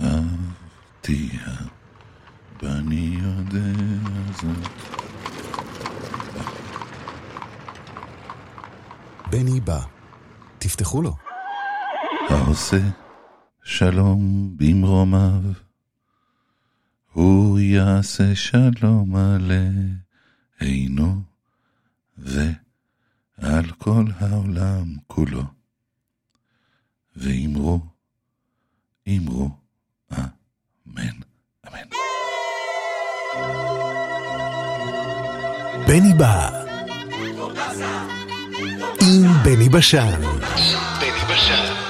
אהבתיה, ואני יודע זאת. בני בא. תפתחו לו. העושה שלום במרומיו, הוא יעשה שלום עלינו ועל כל העולם כולו. ואמרו, אמרו, אמן, אמן. בני בא. עם בני בשן. בני בשן.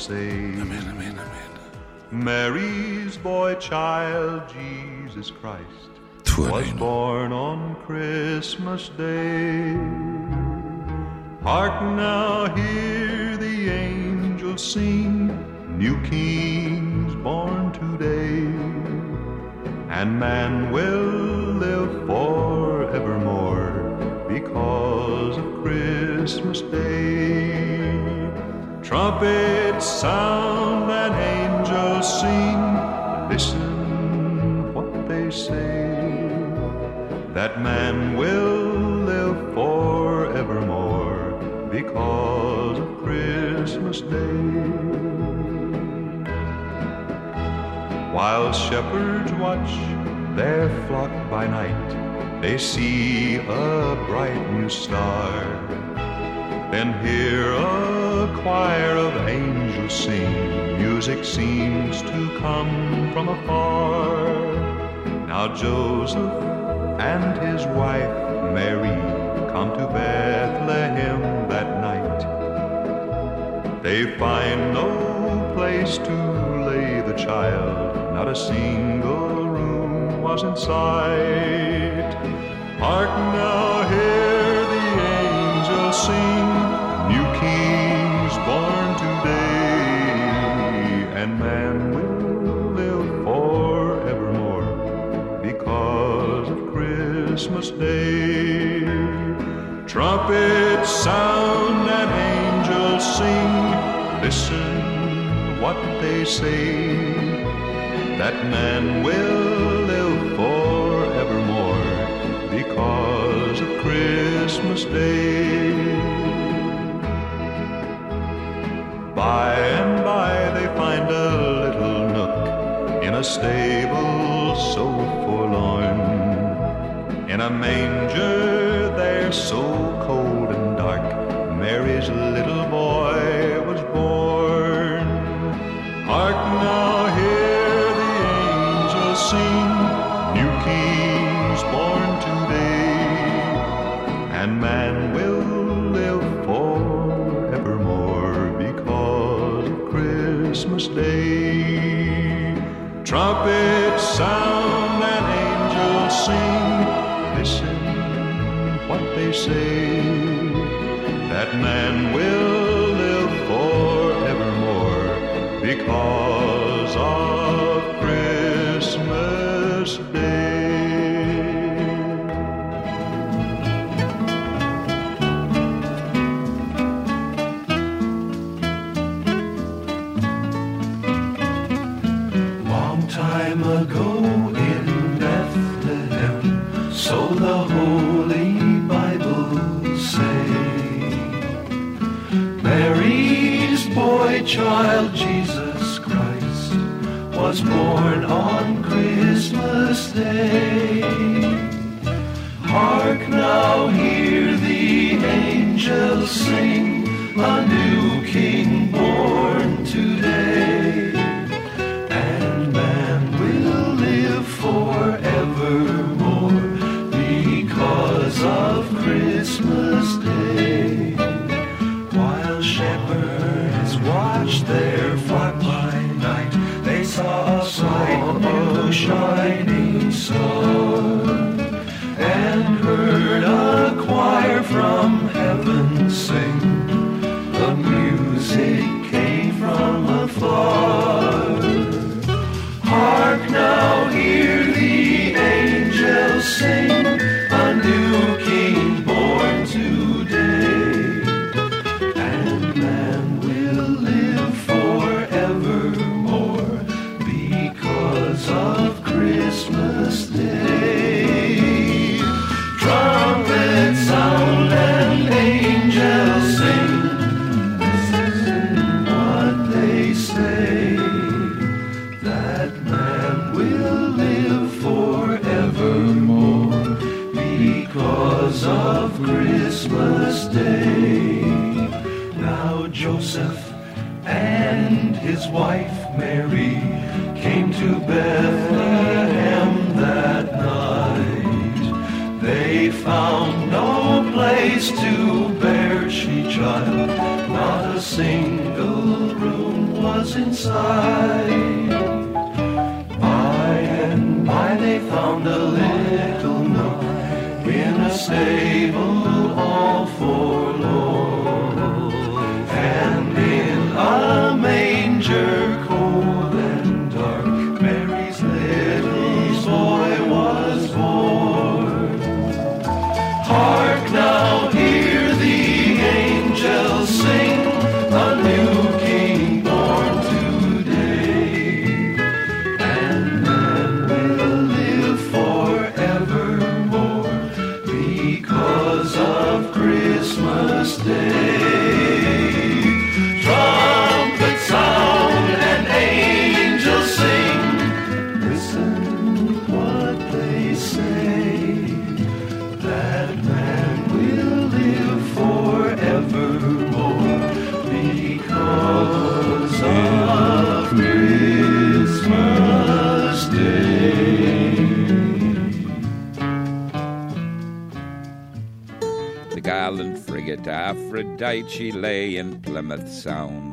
say, Amen, Amen, Amen. Mary's boy child, Jesus Christ, Twine. was born on Christmas Day. Hark now, hear the angels sing, New King's born today, and man will live forevermore because of Christmas Day. Trumpets sound and angels sing, listen what they say that man will live forevermore because of Christmas Day. While shepherds watch their flock by night, they see a bright new star. Then hear a choir of angels sing, music seems to come from afar. Now Joseph and his wife Mary come to Bethlehem that night. They find no place to lay the child, not a single room was in sight. Hark now, hear the angels sing, Day. Trumpets sound and angels sing, listen what they say, that man will live forevermore because of Christmas Day. By and by they find a little nook in a stable so. In a manger there so cold and dark, Mary's little boy they say, that man will live forevermore because child Jesus Christ was born on Christmas Day. Hark now, hear the angels sing, a new she lay in Plymouth Sound.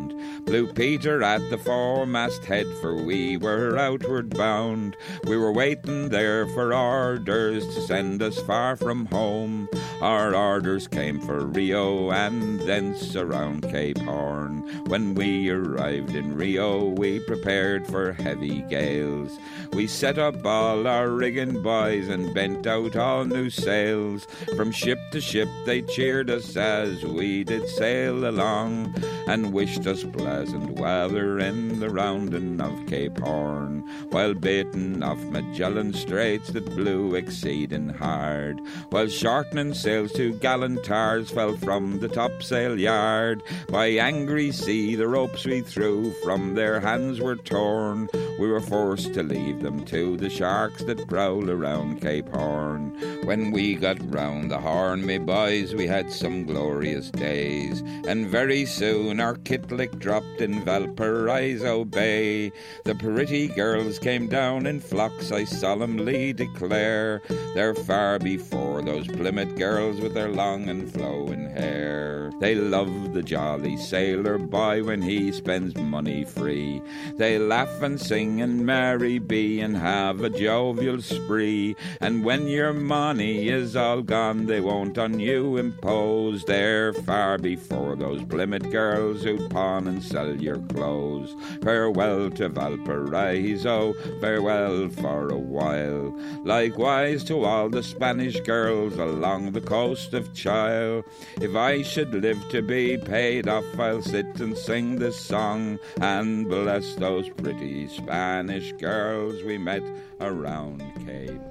Blue Peter at the foremast head, for we were outward bound. We were waiting there for orders to send us far from home. Our orders came for Rio and thence around Cape Horn. When we arrived in Rio, we prepared for heavy gales. We set up all our rigging boys and bent out all new sails. From ship to ship they cheered us as we did sail along and wished us pleasant weather in the rounding of Cape Horn, while baiting off Magellan Straits that blew exceeding hard, while shortening sails to gallant tars fell from the topsail yard. By angry sea the ropes we threw from their hands were torn. We were forced to leave them to the sharks that prowl around Cape Horn. When we got round the Horn, me boys, we had some glorious days, and very soon our kitlick dropped in Valparaiso Bay. The pretty girls came down in flocks, I solemnly declare. They're far before those Plymouth girls with their long and flowing hair. They love the jolly sailor boy when he spends money free. They laugh and sing and merry be and have a jovial spree. And when your money is all gone, they won't on you impose. They're far before those Plymouth girls who pawn and sell your clothes. Farewell to Valparaiso, farewell for a while. Likewise to all the Spanish girls along the coast of Chile. If I should live to be paid off, I'll sit and sing this song and bless those pretty Spanish girls we met around Cape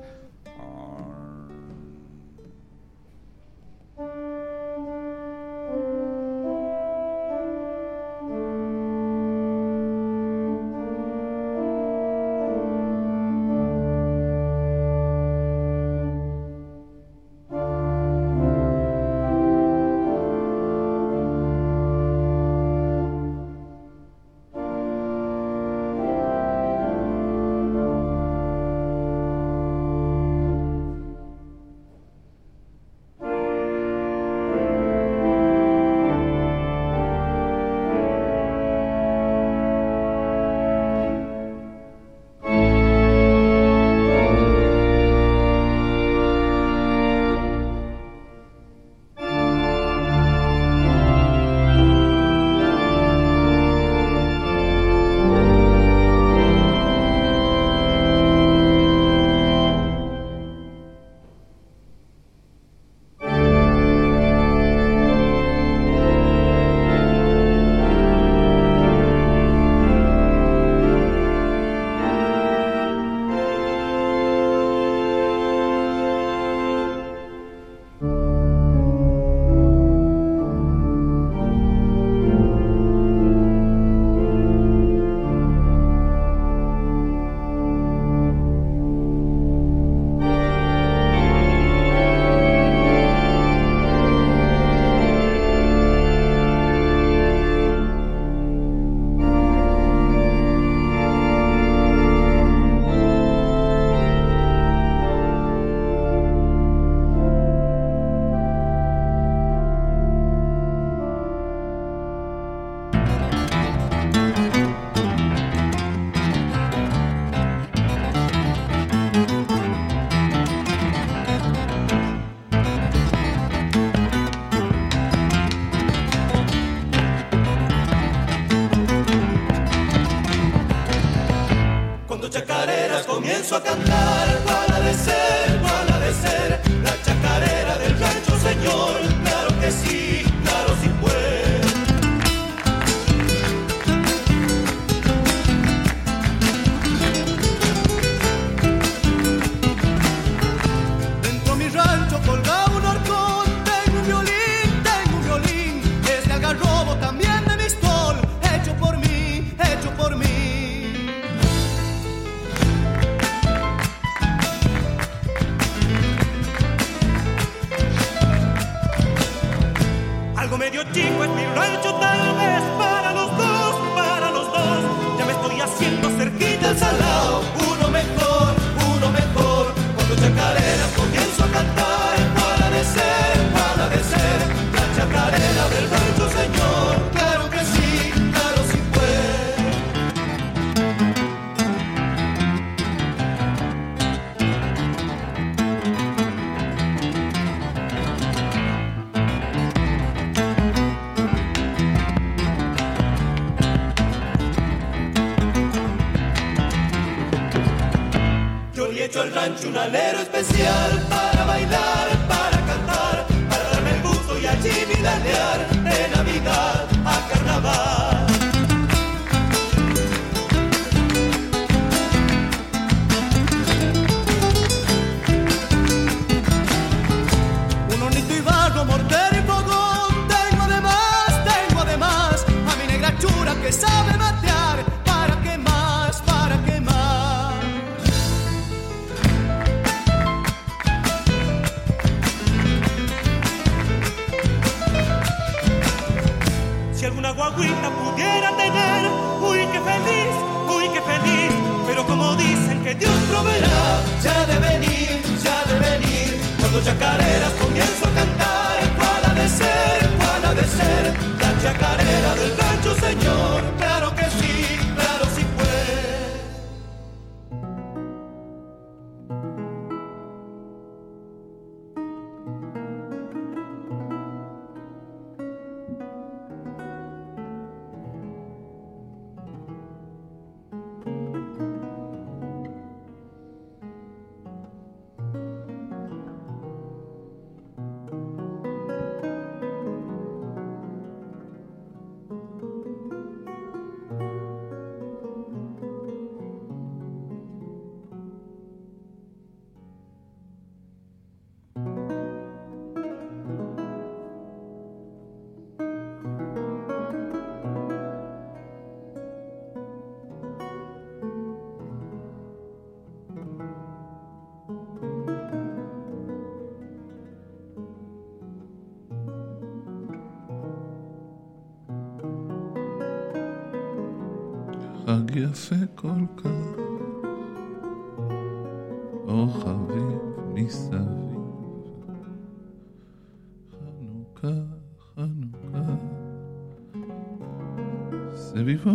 chacarera יפה כל כך, אור חביב מסביב. חנוכה, חנוכה, סביבו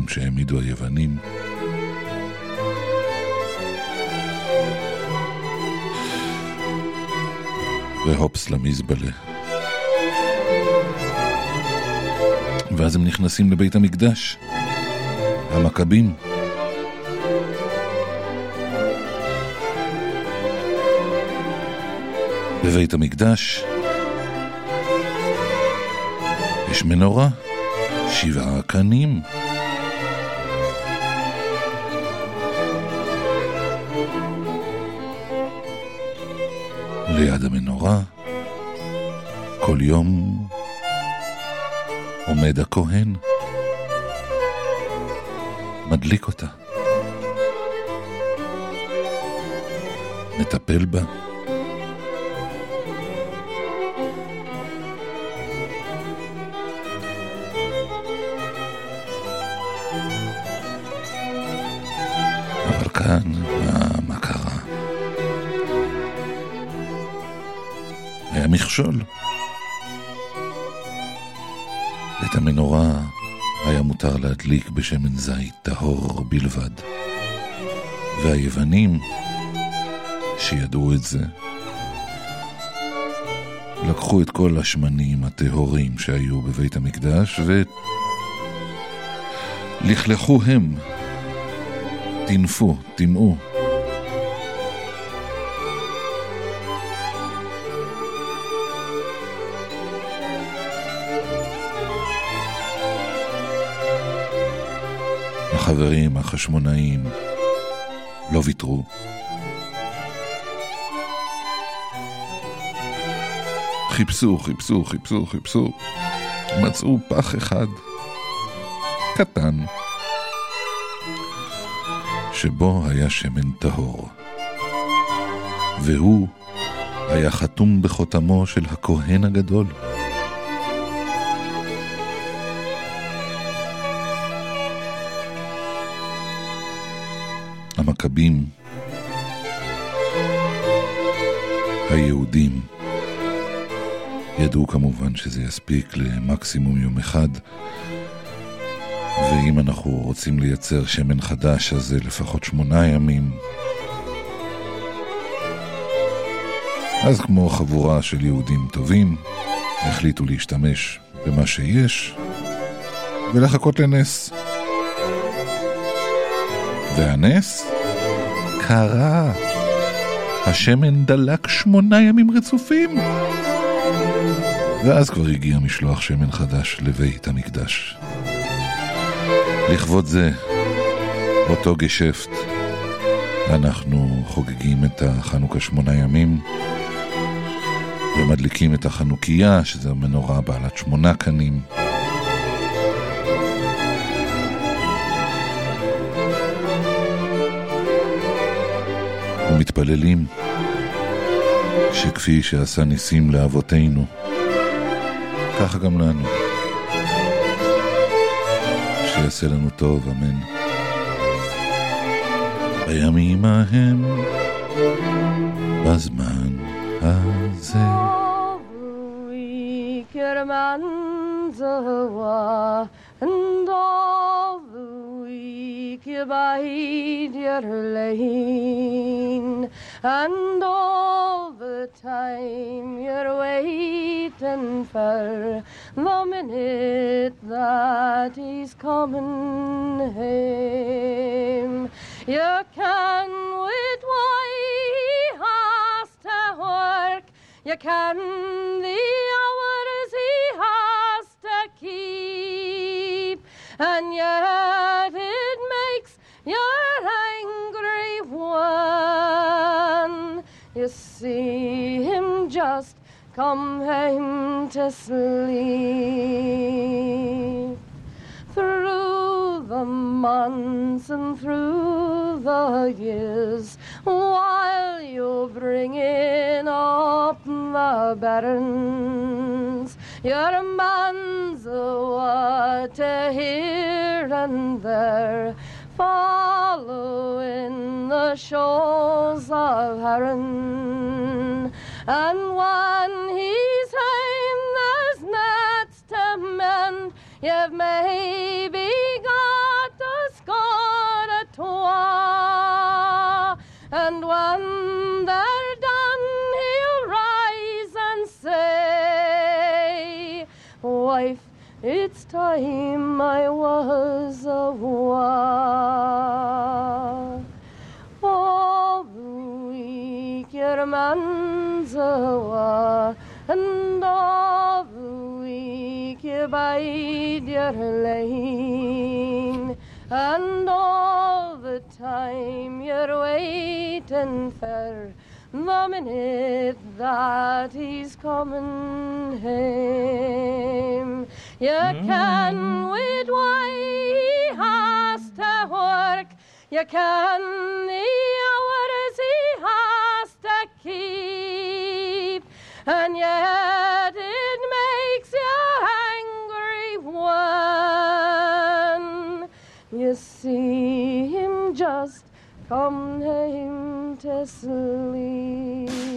האנשים שהעמידו היוונים. והופס למזבלה. ואז הם נכנסים לבית המקדש, המכבים. בבית המקדש יש מנורה, שבעה קנים. ליד המנורה, כל יום עומד הכהן, מדליק אותה, מטפל בה. מותר להדליק בשמן זית טהור בלבד. והיוונים, שידעו את זה, לקחו את כל השמנים הטהורים שהיו בבית המקדש ולכלכו הם, טינפו, טימאו, החברים החשמונאים לא ויתרו. חיפשו, חיפשו, חיפשו, חיפשו. מצאו פח אחד, קטן, שבו היה שמן טהור. והוא היה חתום בחותמו של הכהן הגדול. המכבים, היהודים, ידעו כמובן שזה יספיק למקסימום יום אחד, ואם אנחנו רוצים לייצר שמן חדש, אז זה לפחות שמונה ימים. אז כמו חבורה של יהודים טובים, החליטו להשתמש במה שיש ולחכות לנס. והנס קרה. השמן דלק שמונה ימים רצופים. ואז כבר הגיע משלוח שמן חדש לבית המקדש. לכבוד זה, אותו גשפט, אנחנו חוגגים את החנוכה שמונה ימים ומדליקים את החנוכיה, שזו מנורה בעלת שמונה קנים. ומתפללים שכפי שעשה ניסים לאבותינו, ככה גם לנו. שיעשה לנו טוב, אמן. בימים ההם, בזמן הזה. And you bide your lane, and all the time you're waiting for the minute that he's coming home. You can with why he has to work, you can the hours he has to keep, and yet your angry one. You see him just come home to sleep. Through the months and through the years, while you're bringing up the bairns, your man's what to here and there, following the shoals of Heron. And when he's home, there's nets to mend. You've maybe got a score or twa. And when It's time I was a war. All week your man's a war, and all week you bide your lane, and all the time you're waiting for the minute that he's coming home. You mm. can wait why he has to work. You can the hours he has to keep, and yet it makes you angry when you see him just come home to sleep.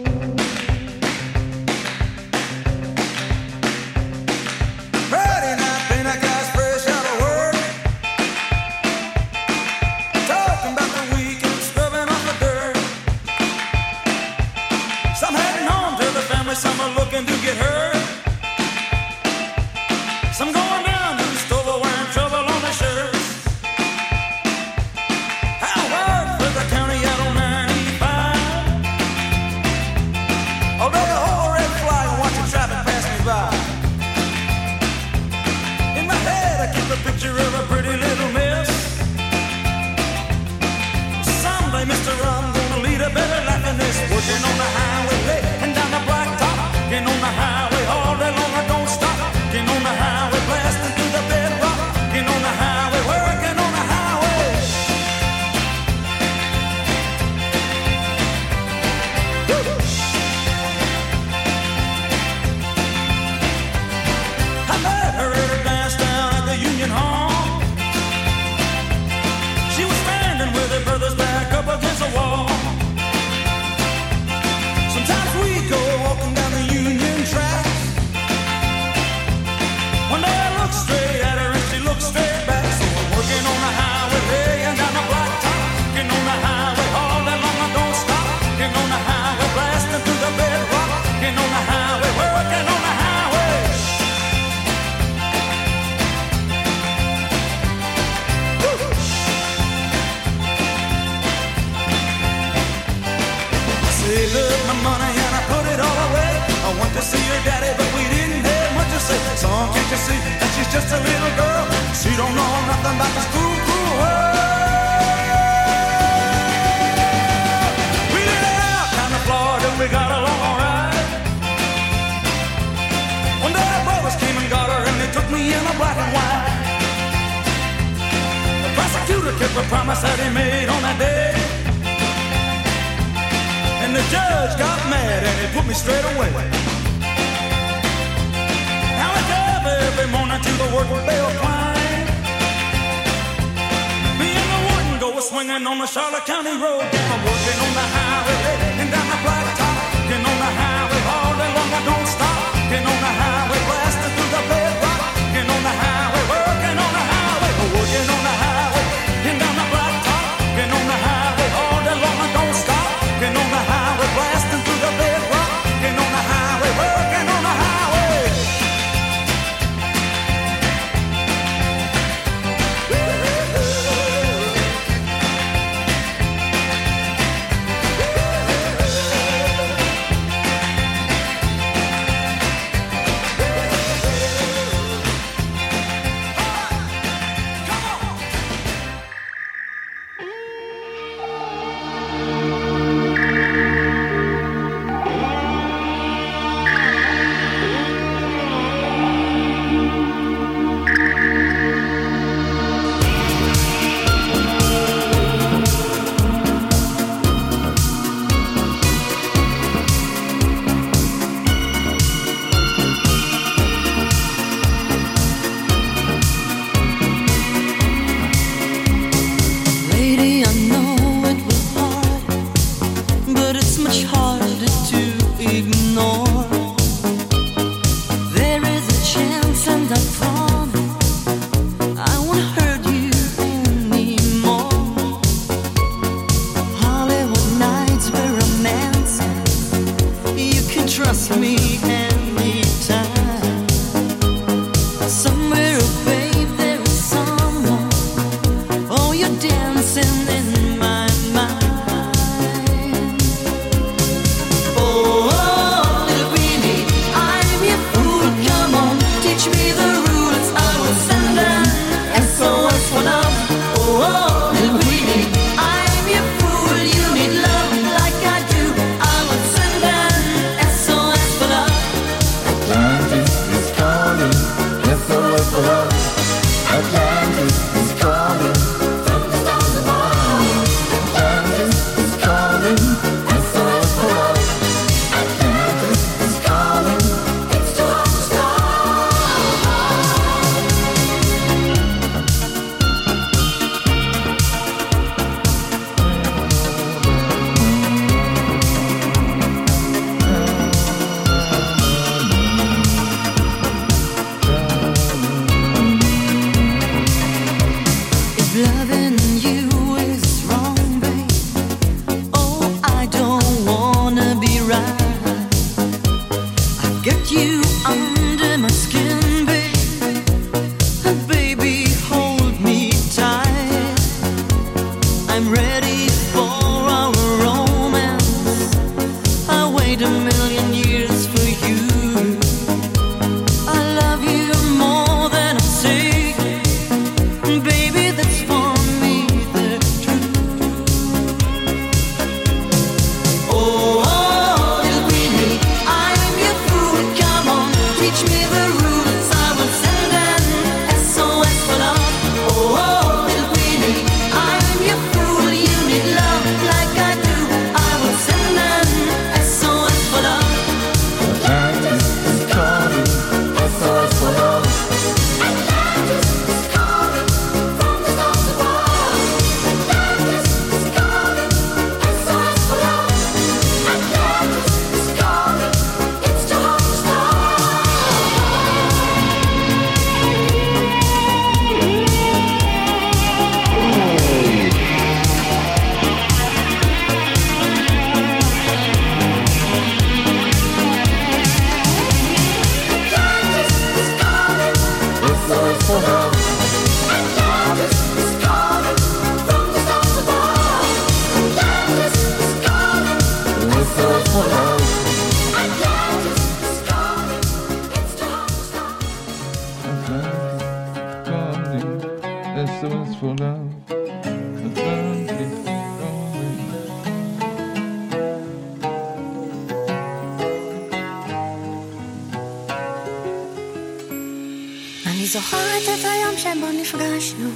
אני זוכרת את היום שבו נפגשנו,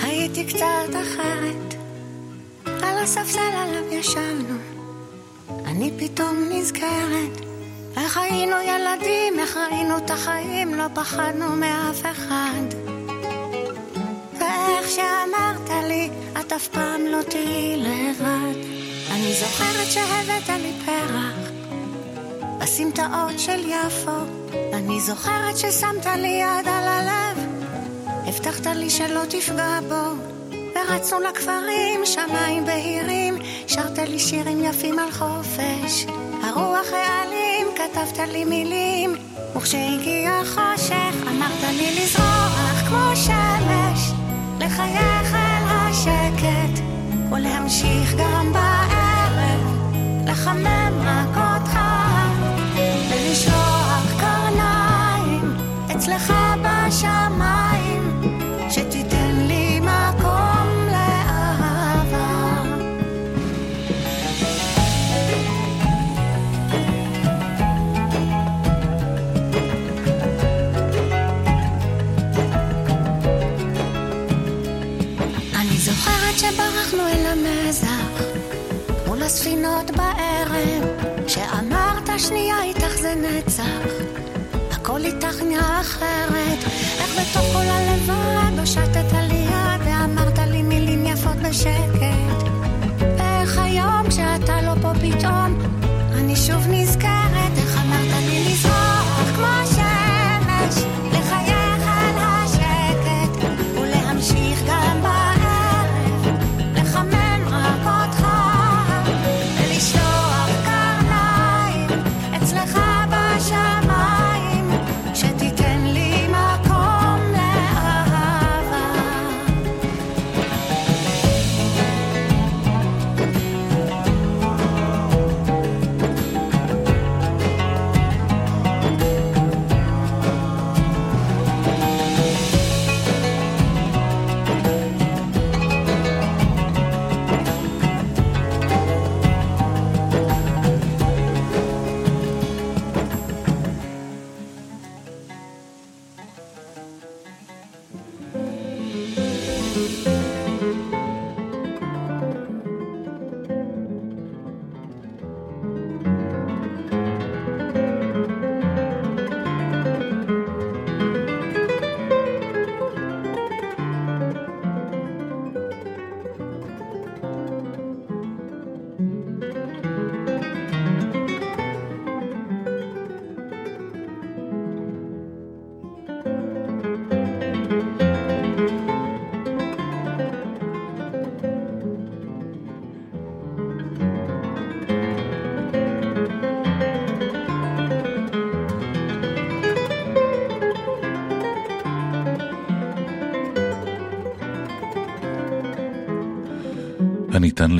הייתי קצת אחרת. על הספסל עליו ישבנו, אני פתאום נזכרת. איך היינו ילדים, איך ראינו את החיים, לא פחדנו מאף אחד. ואיך שאמרת לי, את אף פעם לא תהיי לבד. אני זוכרת שהבאת לי פרח, בסמטאות של יפו. אני זוכרת ששמת לי יד על הלב, הבטחת לי שלא תפגע בו. ורצנו לכפרים, שמיים בהירים, שרת לי שירים יפים על חופש. הרוח העלים, כתבת לי מילים, וכשהגיע החושך, אמרת לי לזרוח כמו שמש, לחייך אל השקט, ולהמשיך גם בערב, לחמם רק אותך, אצלך בשמיים, שתיתן לי מקום לאהבה. אני זוכרת שברחנו אל המזח, מול הספינות בערב, שאמרת שנייה איתך זה נצח, הכל איתך נראה אחרת, איך בתוך כל הלבד הושטת לי יד ואמרת לי מילים יפות בשקט, ואיך היום כשאתה לא פה פתאום, אני שוב נזכרת, איך אמרת לי לזרוח כמו שמש,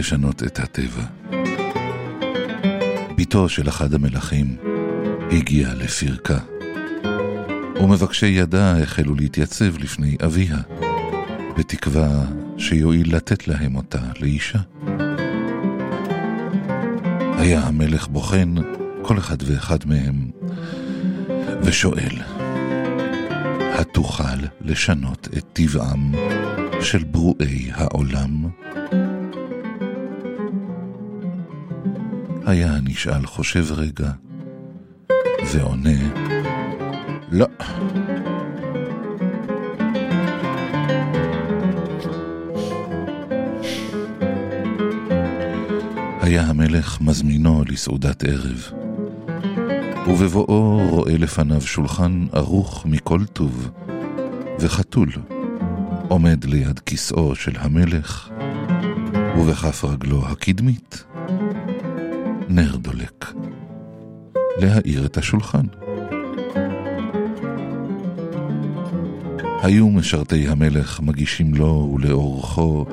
לשנות את הטבע. בתו של אחד המלכים הגיעה לפרקה, ומבקשי ידה החלו להתייצב לפני אביה, בתקווה שיואיל לתת להם אותה לאישה. היה המלך בוחן כל אחד ואחד מהם, ושואל, התוכל לשנות את טבעם של ברואי העולם? היה הנשאל חושב רגע, ועונה, לא. היה המלך מזמינו לסעודת ערב, ובבואו רואה לפניו שולחן ערוך מכל טוב, וחתול עומד ליד כיסאו של המלך, ובכף רגלו הקדמית נר דולק, להאיר את השולחן. היו משרתי המלך מגישים לו ולאורחו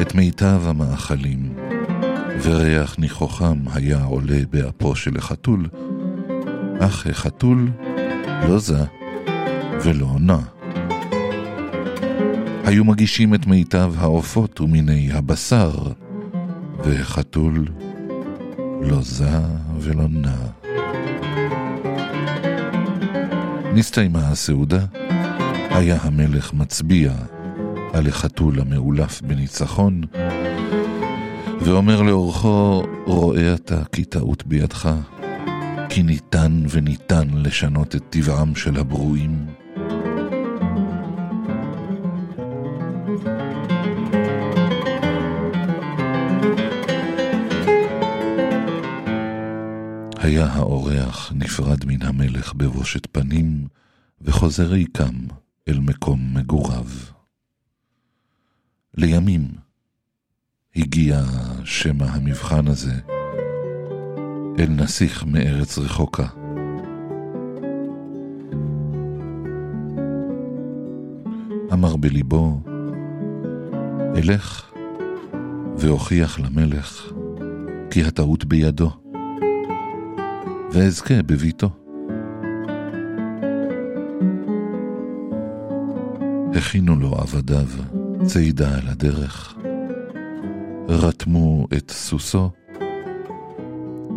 את מיטב המאכלים, וריח ניחוחם היה עולה באפו של החתול, אך החתול לא זע ולא עונה. היו מגישים את מיטב העופות ומיני הבשר, וחתול לא זע ולא נע. נסתיימה הסעודה, היה המלך מצביע על החתול המאולף בניצחון, ואומר לאורכו, רואה אתה כי טעות בידך, כי ניתן וניתן לשנות את טבעם של הברואים. האורח נפרד מן המלך בבושת פנים, וחוזר ריקם אל מקום מגוריו. לימים הגיע שמא המבחן הזה אל נסיך מארץ רחוקה. אמר בליבו, אלך והוכיח למלך כי הטעות בידו, ואזכה בביתו. הכינו לו עבדיו צעידה על הדרך, רתמו את סוסו,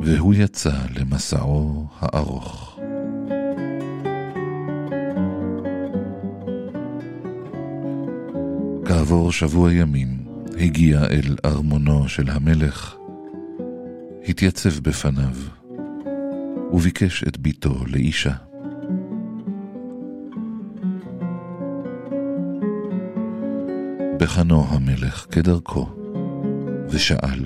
והוא יצא למסעו הארוך. כעבור שבוע ימים הגיע אל ארמונו של המלך, התייצב בפניו, וביקש את ביתו לאישה. בחנו המלך כדרכו, ושאל,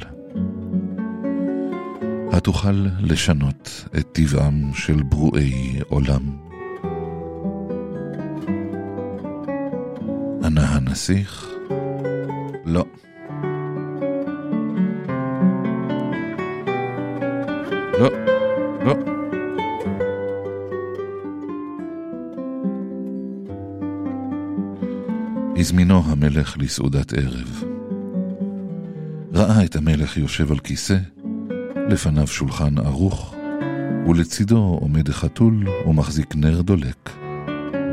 התוכל לשנות את טבעם של ברואי עולם? ענה הנסיך, הזמינו המלך לסעודת ערב. ראה את המלך יושב על כיסא, לפניו שולחן ערוך, ולצידו עומד חתול ומחזיק נר דולק,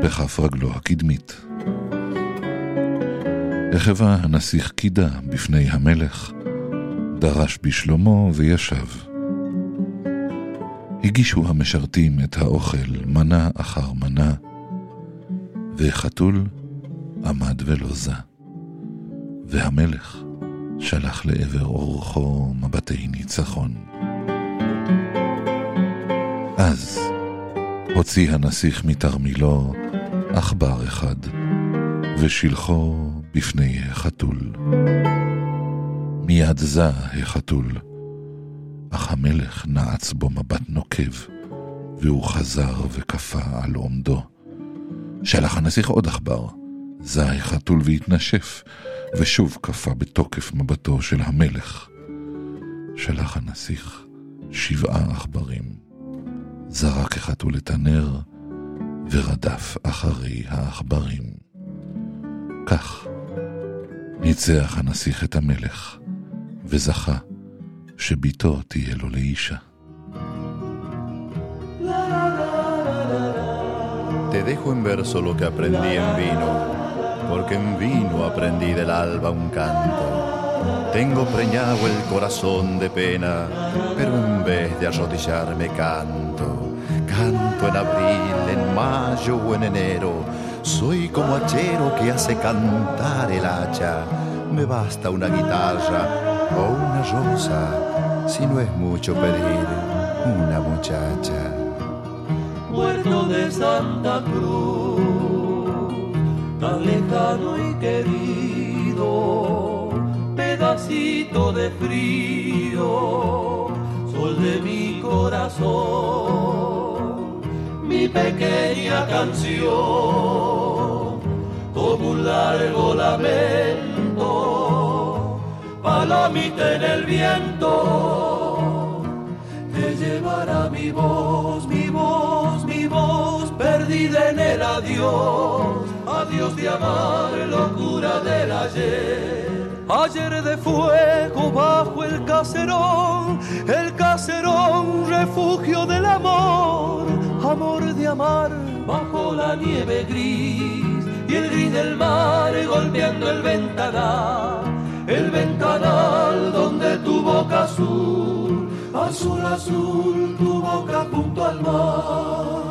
בכף רגלו הקדמית. החווה הנסיך קידה בפני המלך, דרש בשלומו וישב. הגישו המשרתים את האוכל מנה אחר מנה, וחתול עמד ולא זע. והמלך שלח לעבר אורחו מבטי ניצחון. אז הוציא הנסיך מתרמילו עכבר אחד, ושילחו בפני החתול. מיד זע החתול, אך המלך נעץ בו מבט נוקב, והוא חזר וקפא על עומדו. שלח הנסיך עוד עכבר, זע החתול והתנשף, ושוב קפא בתוקף מבטו של המלך. שלח הנסיך שבעה עכברים, זרק החתול את הנר, ורדף אחרי העכברים. כך ניצח הנסיך את המלך, וזכה שביתו תהיה לו לאישה. Te dejo en verso lo que aprendí en vino, porque en vino aprendí del alba un canto. Tengo preñado el corazón de pena, pero en vez de arrodillarme canto. Canto en abril, en mayo o en enero. Soy como hachero que hace cantar el hacha. Me basta una guitarra o una rosa, si no es mucho pedir una muchacha. Puerto de Santa Cruz, tan lejano y querido, pedacito de frío, sol de mi corazón, mi pequeña canción, como un largo lamento, palomita en el viento, te llevará mi voz, mi voz, mi voz, perdida en el adiós, adiós de amar, locura del ayer. Ayer de fuego bajo el caserón, el caserón refugio del amor, amor de amar bajo la nieve gris y el gris del mar golpeando el ventanal, el ventanal donde tu boca azul, azul azul, tu boca junto al mar.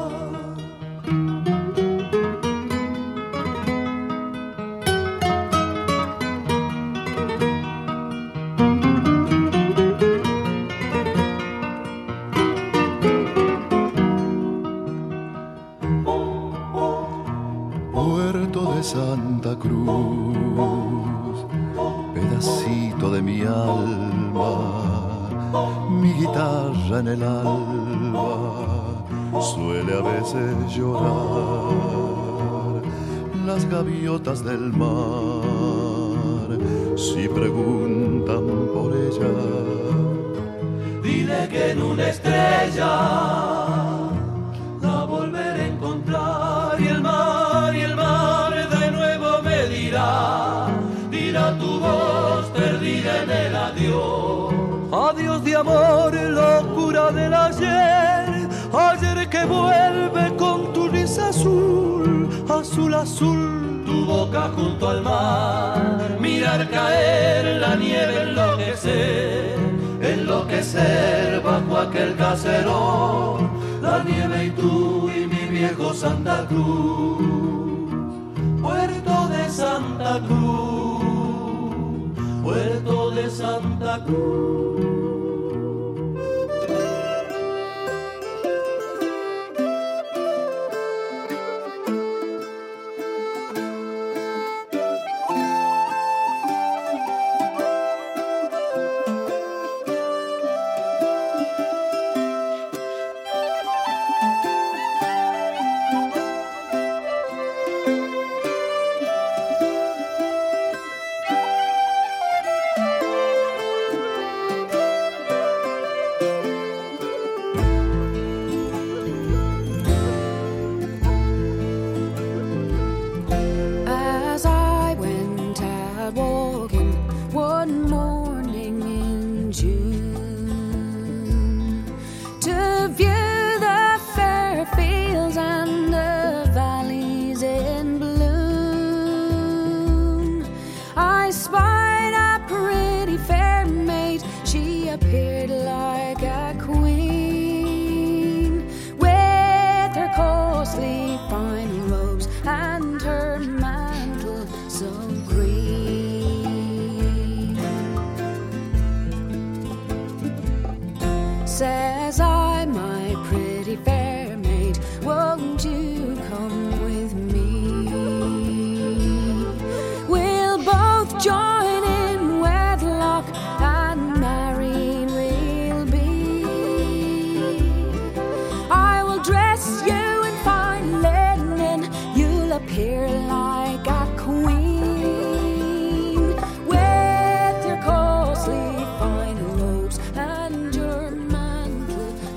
Cruz, pedacito de mi alma, mi guitarra en el alba suele a veces llorar. Las gaviotas del mar, si preguntan por ella, Dile que en una estrella locura del ayer, ayer que vuelve con tu risa azul, azul azul, tu boca junto al mar, mirar caer la nieve enloquecer enloquecer bajo aquel caserón, la nieve y tú y mi viejo Santa Cruz, puerto de Santa Cruz, puerto de Santa Cruz.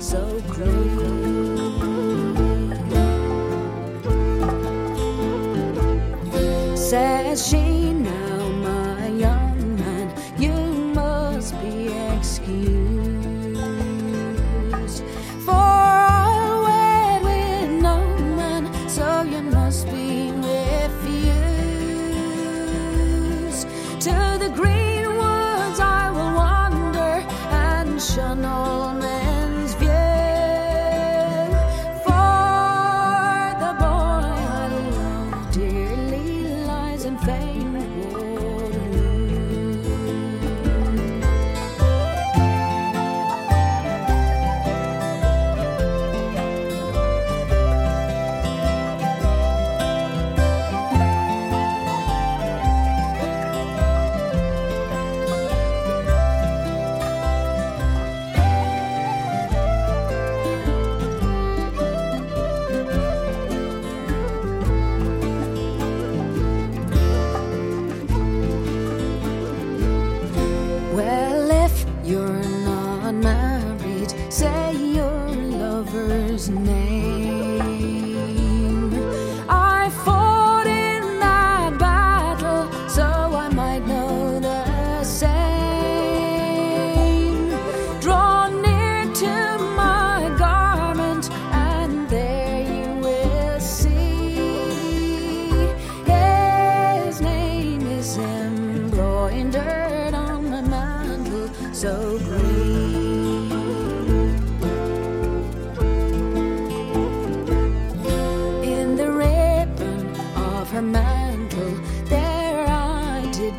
so close.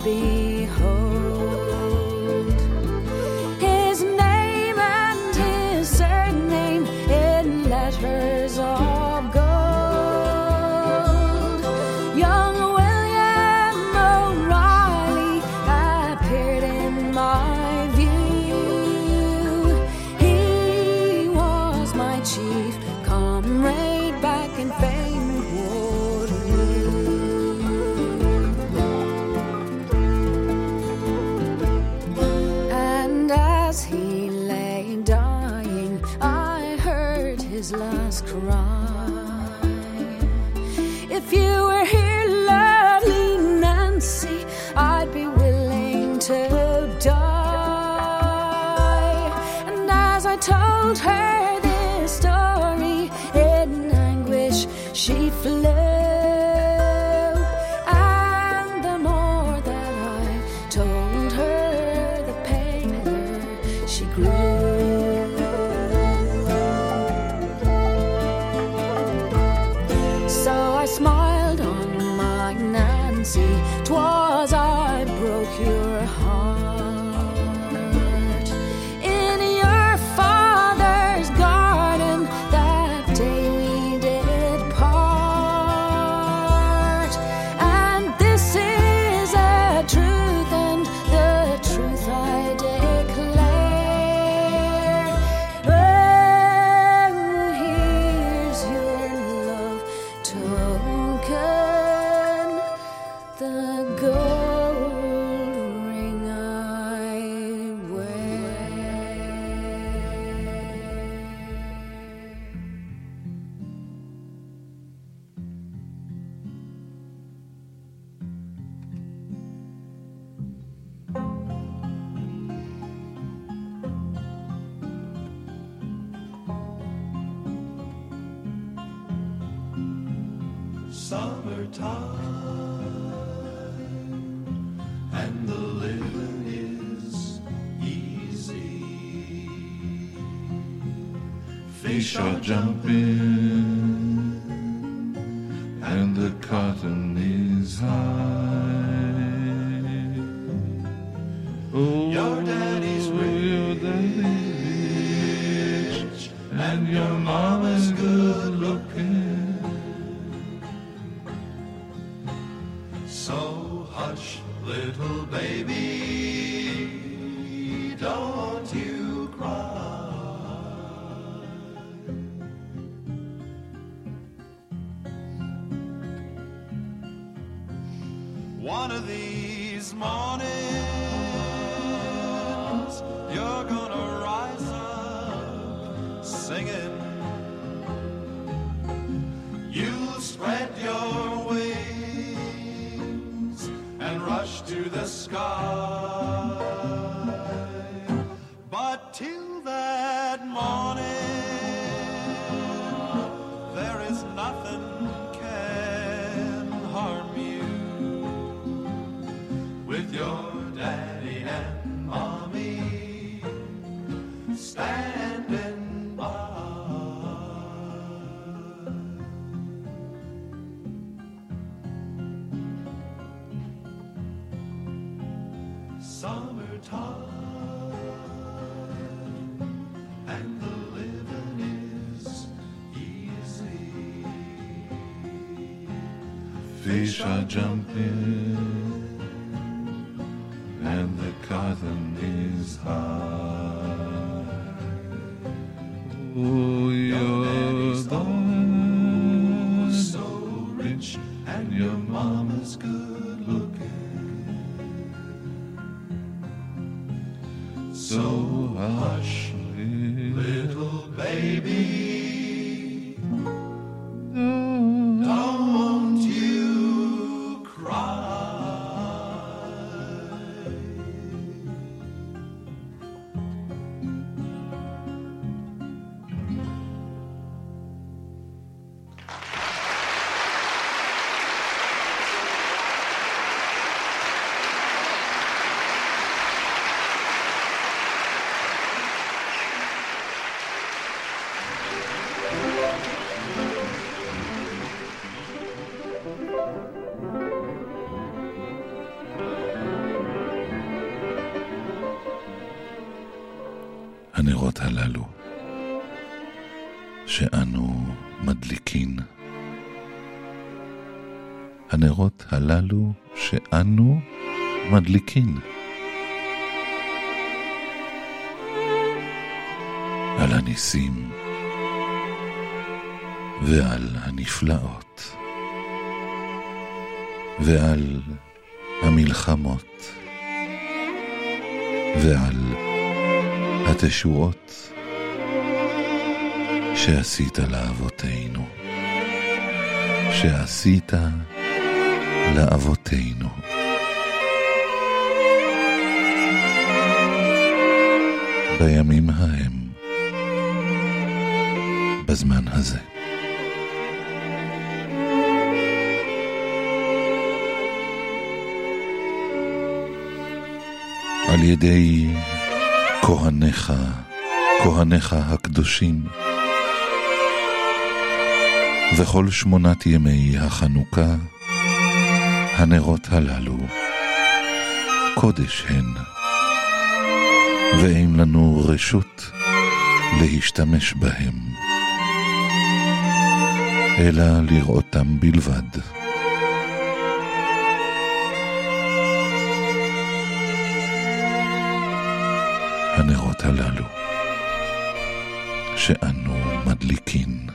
be and the living is easy. Fish are jumping. summertime, and the living is easy. Fish are jumping, and the cotton is high. הללו, שאנו מדליקין. הנרות הללו שאנו מדליקין. על הניסים ועל הנפלאות ועל המלחמות ועל התשועות. שעשית לאבותינו, שעשית לאבותינו. בימים ההם, בזמן הזה. על ידי כהניך, כהניך הקדושים, וכל שמונת ימי החנוכה, הנרות הללו, קודש הן, ואין לנו רשות להשתמש בהם, אלא לראותם בלבד. הנרות הללו שאנו מדליקין.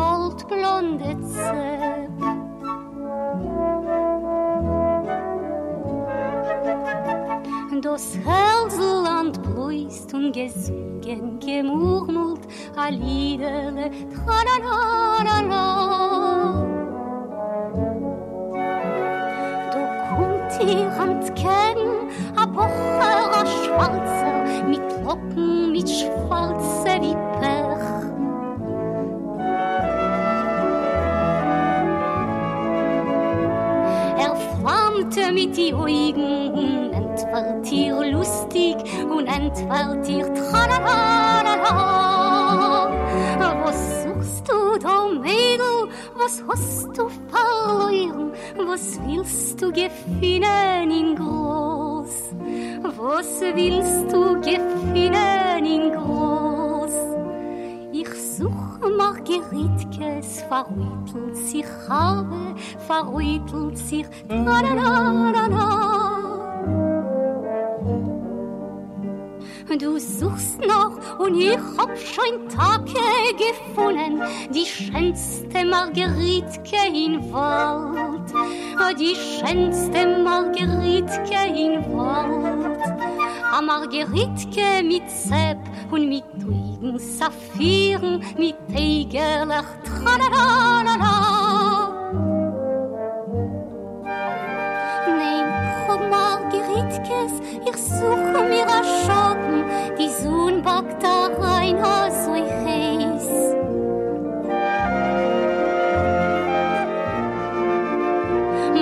Goldblonde Zepp. Das Hälsland bläust und gesungen, gemurmelt, a Liederle, tra-la-la-la-la. kommt ihr Kennen, a Bocher, a Schwarzer, mit Locken, mit Schwarze flammte mit die Augen und entfällt ihr lustig und entfällt ihr tra-la-la-la-la. Was suchst du da, Mädel? Was hast du verloren? Was willst du gefinnen in groß? Was willst du gefinnen in groß? Margeritkes, verrüttelt sich habe, verrüttelt sich na na na na na. Du suchst noch und ich hab schon Tage gefunden, die schönste Margeritke in Wald, die schönste Margeritke in Wald. A Margeritke mit Sepp und mit ruhigen Saphiren, mit Tegerlach, tra-la-la-la-la. Nein, Margeritkes, ich suche mir a Schatten, die Sonne backt da rein, oh, so heiß.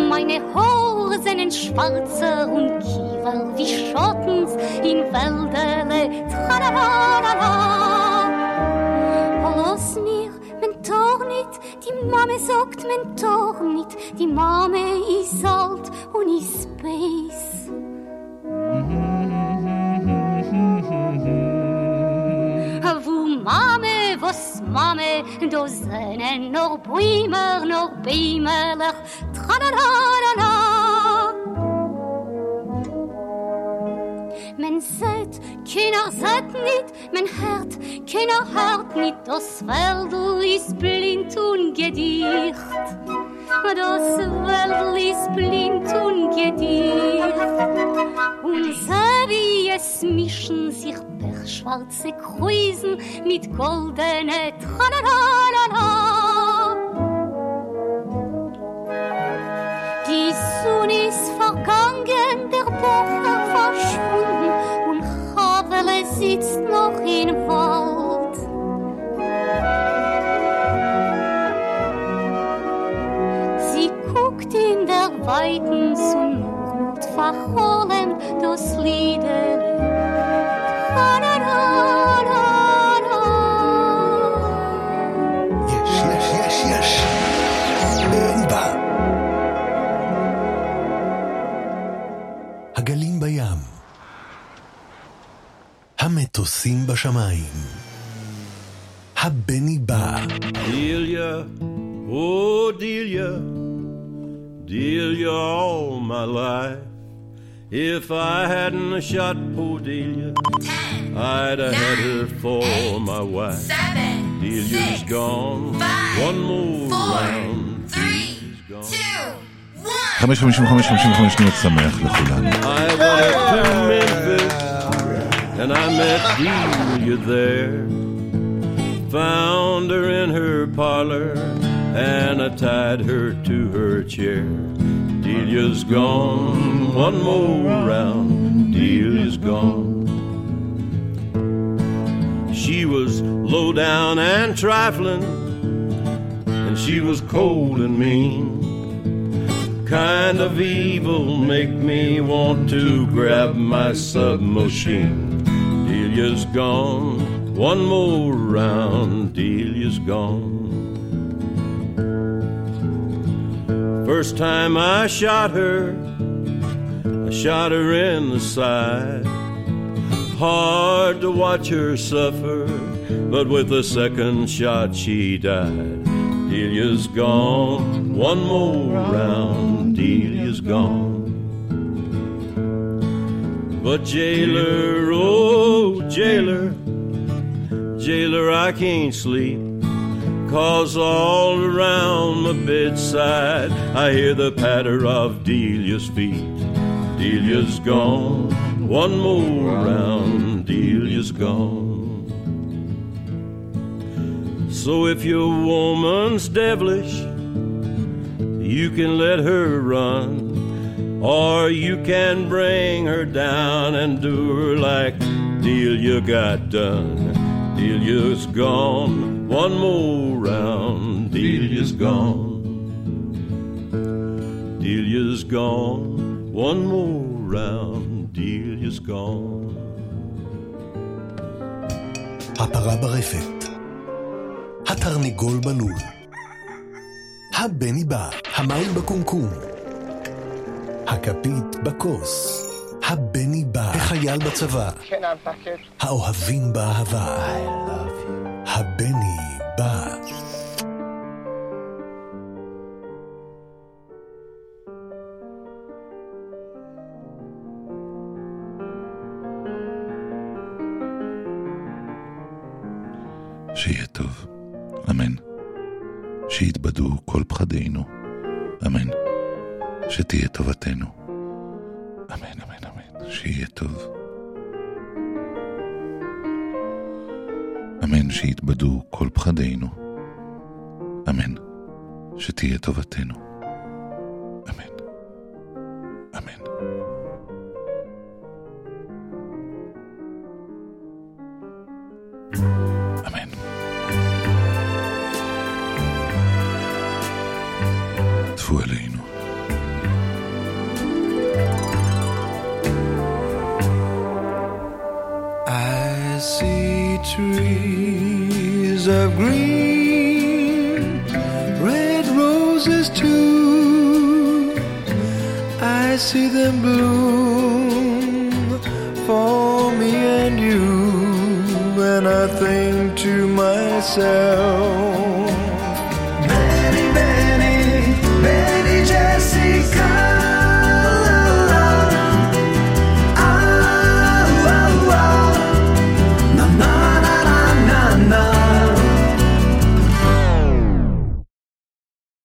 Meine Haare sind schwarzer und Kiefer wie Schottens in Wäldere, tra-la-la-la-la. me sagt men toch nicht. die mame ist alt und ist space. Wo mame, was mame, da sind noch Brümer, noch Beimerlach, tralalala. mijn zet, kinder zet nicht mein Herz, kinder hört nicht, das Weltl ist blind und gedicht. Das Weltl ist blind und gedicht. Und so wie es mischen sich per schwarze Kreusen mit goldenen Tralalala. Morgen der Bocher verschwunden und Havele sitzt noch im Wald. Sie guckt in der weiten Sonne und verholen das Lied. המטוסים בשמיים. הבני בא. דיליה, או דיליה, דיליה all my life. If I hadn't shot poor דיליה, I'd have had her for my wife. Delia's gone. One more round. Three, two. חמש, חמישים, חמש, חמישים, חמש, שניות שמח לכולנו. And I met Delia there. Found her in her parlor and I tied her to her chair. Delia's gone, one more round. Delia's gone. She was low down and trifling, and she was cold and mean kind of evil make me want to grab my submachine. Delia's gone, one more round, Delia's gone. First time I shot her, I shot her in the side. Hard to watch her suffer, but with the second shot she died. Delia's gone, one more round, Delia's gone. But jailer, oh jailer, jailer, I can't sleep. Cause all around my bedside I hear the patter of Delia's feet. Delia's gone, one more round, Delia's gone. So if your woman's devilish, you can let her run. Or you can bring her down and do her like Delia got done. Delia's gone, one more round, Delia's gone. Delia's gone, one more round, Delia's gone. הפרה ברפת. התרנגול בלול. הבני בא, המים בקומקום. הכפית בכוס. הבני בא, החייל בצבא. האוהבים באהבה. טובתנו. אמן, אמן, אמן. שיהיה טוב. אמן שיתבדו כל פחדינו. אמן. שתהיה טובתנו.